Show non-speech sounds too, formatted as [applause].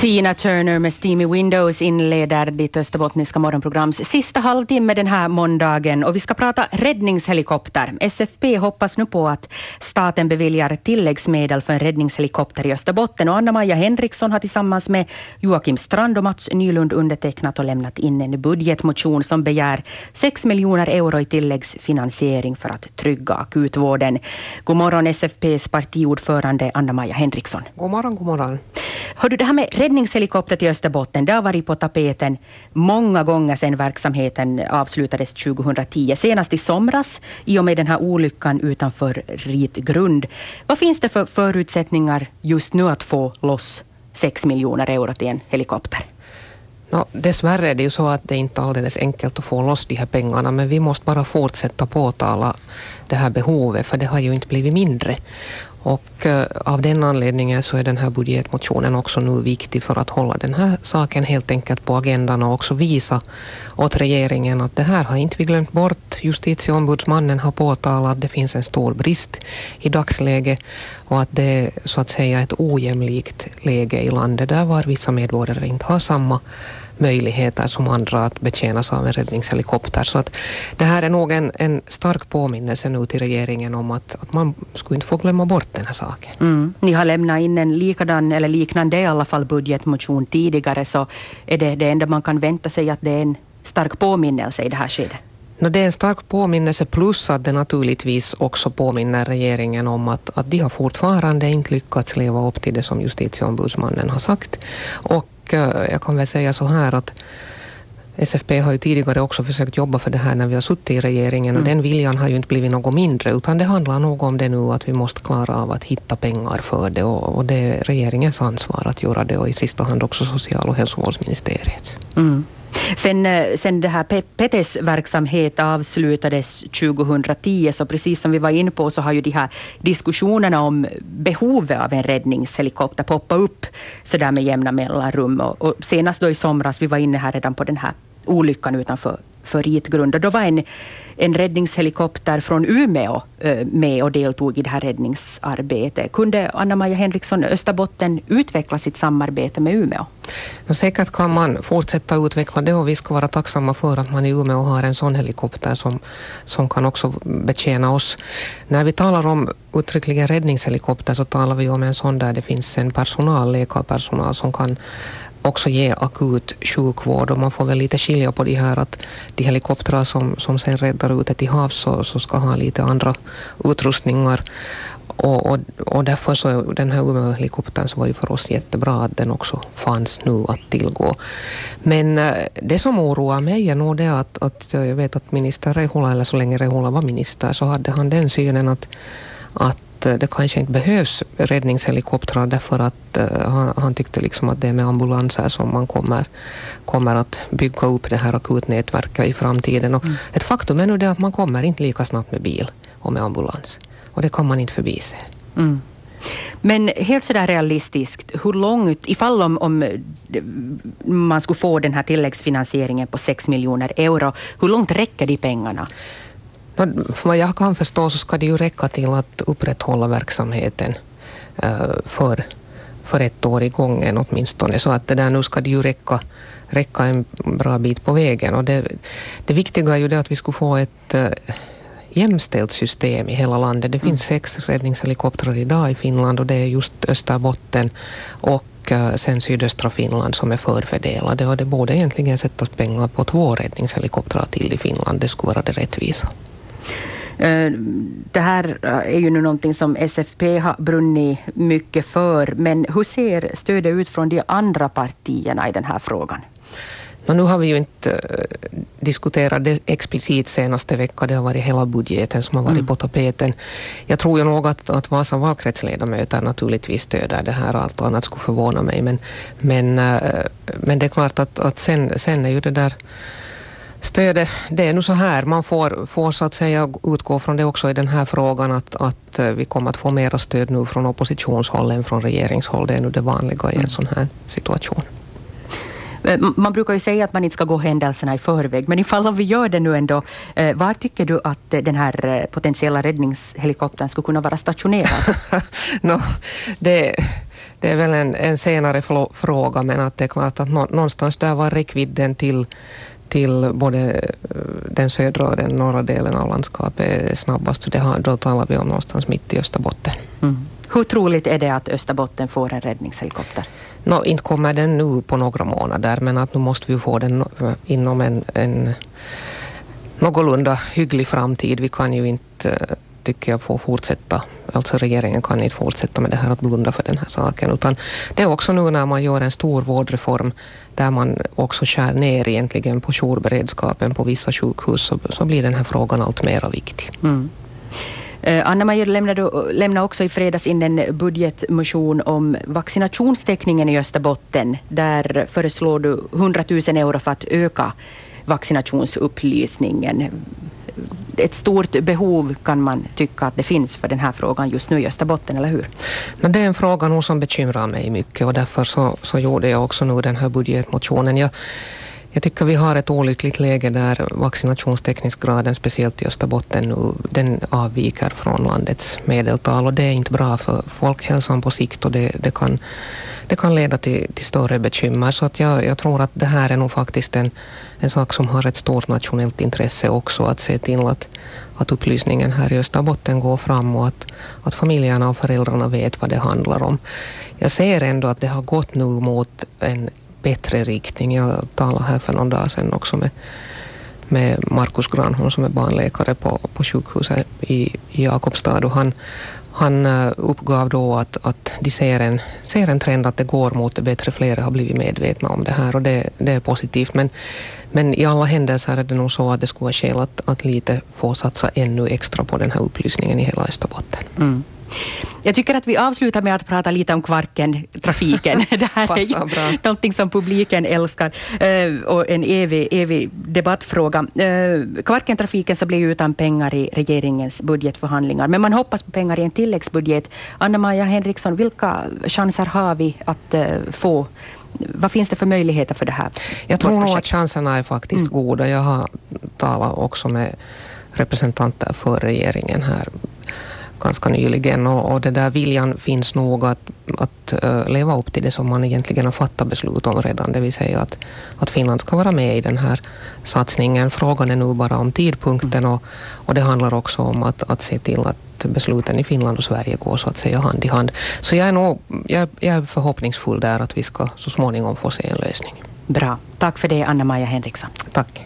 Tina Turner med Steamy Windows inleder ditt österbottniska morgonprograms sista halvtimme den här måndagen och vi ska prata räddningshelikopter. SFP hoppas nu på att staten beviljar tilläggsmedel för en räddningshelikopter i Österbotten och Anna-Maja Henriksson har tillsammans med Joakim Strand och Mats Nylund undertecknat och lämnat in en budgetmotion som begär 6 miljoner euro i tilläggsfinansiering för att trygga akutvården. God morgon SFPs partiordförande Anna-Maja Henriksson. God morgon, god morgon. Hör du, det här med räddningshelikopter till Österbotten, det har varit på tapeten många gånger sedan verksamheten avslutades 2010. Senast i somras i och med den här olyckan utanför Ritgrund. Vad finns det för förutsättningar just nu att få loss 6 miljoner euro till en helikopter? No, dessvärre är det ju så att det inte är alldeles enkelt att få loss de här pengarna men vi måste bara fortsätta påtala det här behovet för det har ju inte blivit mindre. Och eh, av den anledningen så är den här budgetmotionen också nu viktig för att hålla den här saken helt enkelt på agendan och också visa åt regeringen att det här har inte vi glömt bort. Justitieombudsmannen har påtalat att det finns en stor brist i dagsläget och att det är så att säga ett ojämlikt läge i landet där var vissa medborgare inte har samma möjligheter som andra att betjänas av en räddningshelikopter. Så att det här är nog en, en stark påminnelse nu till regeringen om att, att man skulle inte få glömma bort den här saken. Mm. Ni har lämnat in en likadan, eller liknande i alla fall, budgetmotion tidigare, så är det det enda man kan vänta sig att det är en stark påminnelse i det här skedet? No, det är en stark påminnelse plus att det naturligtvis också påminner regeringen om att, att de har fortfarande inte lyckats leva upp till det som justitieombudsmannen har sagt. Och Eh, jag kan väl säga så här att SFP har ju tidigare också försökt jobba för det här när vi har suttit i regeringen och mm. den viljan har ju inte blivit något mindre utan det handlar nog om det nu att vi måste klara av att hitta pengar för det och, och det är regeringens ansvar att göra det och i sista hand också social och hälsovårdsministeriets. Mm. Sen, eh, sen det här PETES verksamhet avslutades 2010, så precis som vi var inne på så har ju de här diskussionerna om behovet av en räddningshelikopter poppat upp så där med jämna mellanrum. Och, och senast då i somras, vi var inne här redan på den här olyckan utanför för ritgrund. Och då var en, en räddningshelikopter från Umeå eh, med och deltog i det här räddningsarbetet. Kunde Anna-Maja Henriksson Österbotten utveckla sitt samarbete med Umeå? No, säkert kan man fortsätta utveckla det och vi ska vara tacksamma för att man i Umeå har en sån helikopter som, som kan också betjäna oss. När vi talar om uttryckligen räddningshelikopter så talar vi om en sån där det finns en personal, läkarpersonal som kan också ge akut sjukvård och man får väl lite skilja på de här att de helikoptrar som, som sen räddar ute till havs så, så ska ha lite andra utrustningar och, och, och därför så den här Umeå-helikoptern så var ju för oss jättebra att den också fanns nu att tillgå. Men eh, det som oroar mig är nog det att, att jag vet att minister Rehula, eller så länge Rehula var minister, så hade han den synen att, att Eh, det kanske inte behövs räddningshelikoptrar därför att uh, han, han, tyckte liksom att det är med ambulanser som man kommer, kommer att bygga upp det här akutnätverket i framtiden. Och mm. Ett faktum är nu det att man kommer inte lika snabbt med bil och med ambulans. Och det kan man inte förbise. Mm. Men helt sådär realistiskt, hur långt, ifall om, om man skulle få den här tilläggsfinansieringen på 6 miljoner euro, hur långt räcker de pengarna? Vad jag kan förstå så ska det ju räcka till att upprätthålla verksamheten uh, för, för ett år i gången åtminstone. Så att det där nu ska det ju räcka, räcka en bra bit på vägen. Och det, det viktiga är ju det att vi skulle få ett uh, jämställt system i hela landet. Det finns mm. sex räddningshelikoptrar idag i Finland och det är just Österbotten och uh, sen sydöstra Finland som är förfördelade och det borde egentligen sättas pengar på två räddningshelikoptrar till i Finland. Det skulle vara det rättvisa. Eh, det här eh, är ju nu någonting som SFP har brunnit mycket för, men hur ser stödet ut från de andra partierna i den här frågan? No, nu har vi ju inte uh, diskuterat det explicit senaste veckan. Det har varit hela budgeten som har varit mm. på tapeten. Jag tror ju nog att, att Vasa valkretsledamöter naturligtvis stöder det här. Allt annat skulle förvåna mig. Men, men, men det är klart att, att sen, sen är ju det där Stödet, det är nu så här, man får, får så att säga utgå från det också i den här frågan att, att eh, vi kommer att få mera stöd nu från oppositionshåll än från regeringshåll. Det är nu det vanliga i en sån här situation. Eh, man brukar ju säga att man inte ska gå händelserna i förväg, men ifall vi gör det nu ändå, eh, var tycker du att den här potentiella räddningshelikoptern skulle kunna vara stationerad? [laughs] no, det det är väl en, en senare fråga, men att det är klart att någonstans där var räckvidden till till både eh, den södra och den norra delen av landskapet snabbast. Det har, då talar vi om någonstans mitt i Österbotten. Mm. Hur troligt är det att Österbotten får en räddningshelikopter? No, inte kommer den nu på några månader, men att nu måste vi få den inom en, en någorlunda hygglig framtid. Vi kan ju inte, eh, tycker jag, får fortsätta, alltså regeringen kan inte fortsätta med det här att blunda för den här saken, utan det är också nu när man gör en stor vårdreform där man också skär ner egentligen på jourberedskapen på vissa sjukhus, så, så blir den här frågan allt mer viktig. Mm. Eh, Anna-Maja lämnade, lämnade också i fredags in en budgetmotion om vaccinationstäckningen i Österbotten. Där föreslår du 100 000 euro för att öka vaccinationsupplysningen. Ett stort behov kan man tycka att det finns för den här frågan just nu i Österbotten, eller hur? Det är en fråga nog som bekymrar mig mycket och därför så, så gjorde jag också nu den här budgetmotionen. Jag, jag tycker vi har ett olyckligt läge där vaccinationstäckningsgraden, speciellt i Österbotten, nu, den avviker från landets medeltal och det är inte bra för folkhälsan på sikt och det, det kan, det kan leda till, till större bekymmer. Så att jag, jag tror att det här är nog faktiskt en, en sak som har ett stort nationellt intresse också, att se till att, att upplysningen här i Österbotten går fram och att, att familjerna och föräldrarna vet vad det handlar om. Jag ser ändå att det har gått nu mot en bättre riktning. Jag talade här för någon dag sedan också med, med Markus Granholm som är barnläkare på, på sjukhuset i, i Jakobstad och han, han eh, uppgav då att, att de ser en, ser en trend att det går mot det bättre. Flera har blivit medvetna om det här och det, det är positivt. Men, men i alla händelser är det nog så att det skulle vara skäl att, att lite få satsa ännu extra på den här upplysningen i hela Österbotten. Mm. Jag tycker att vi avslutar med att prata lite om Kvarken-trafiken. [laughs] det här är ju någonting som publiken älskar eh, och en evig, evig debattfråga. Eh, Kvarken-trafiken så blir utan pengar i regeringens budgetförhandlingar, men man hoppas på pengar i en tilläggsbudget. Anna-Maja Henriksson, vilka chanser har vi att eh, få vad finns det för möjligheter för det här? Jag tror nog att chanserna är faktiskt mm. goda. Jag har talat också med representanter för regeringen här ganska nyligen och, och det där viljan finns nog att, att uh, leva upp till det som man egentligen har fattat beslut om redan, det vill säga att, att Finland ska vara med i den här satsningen. Frågan är nu bara om tidpunkten och, och det handlar också om att, att se till att besluten i Finland och Sverige går så att säga hand i hand. Så jag är, nog, jag, jag är förhoppningsfull där att vi ska så småningom få se en lösning. Bra. Tack för det, Anna-Maja Henriksson. Tack.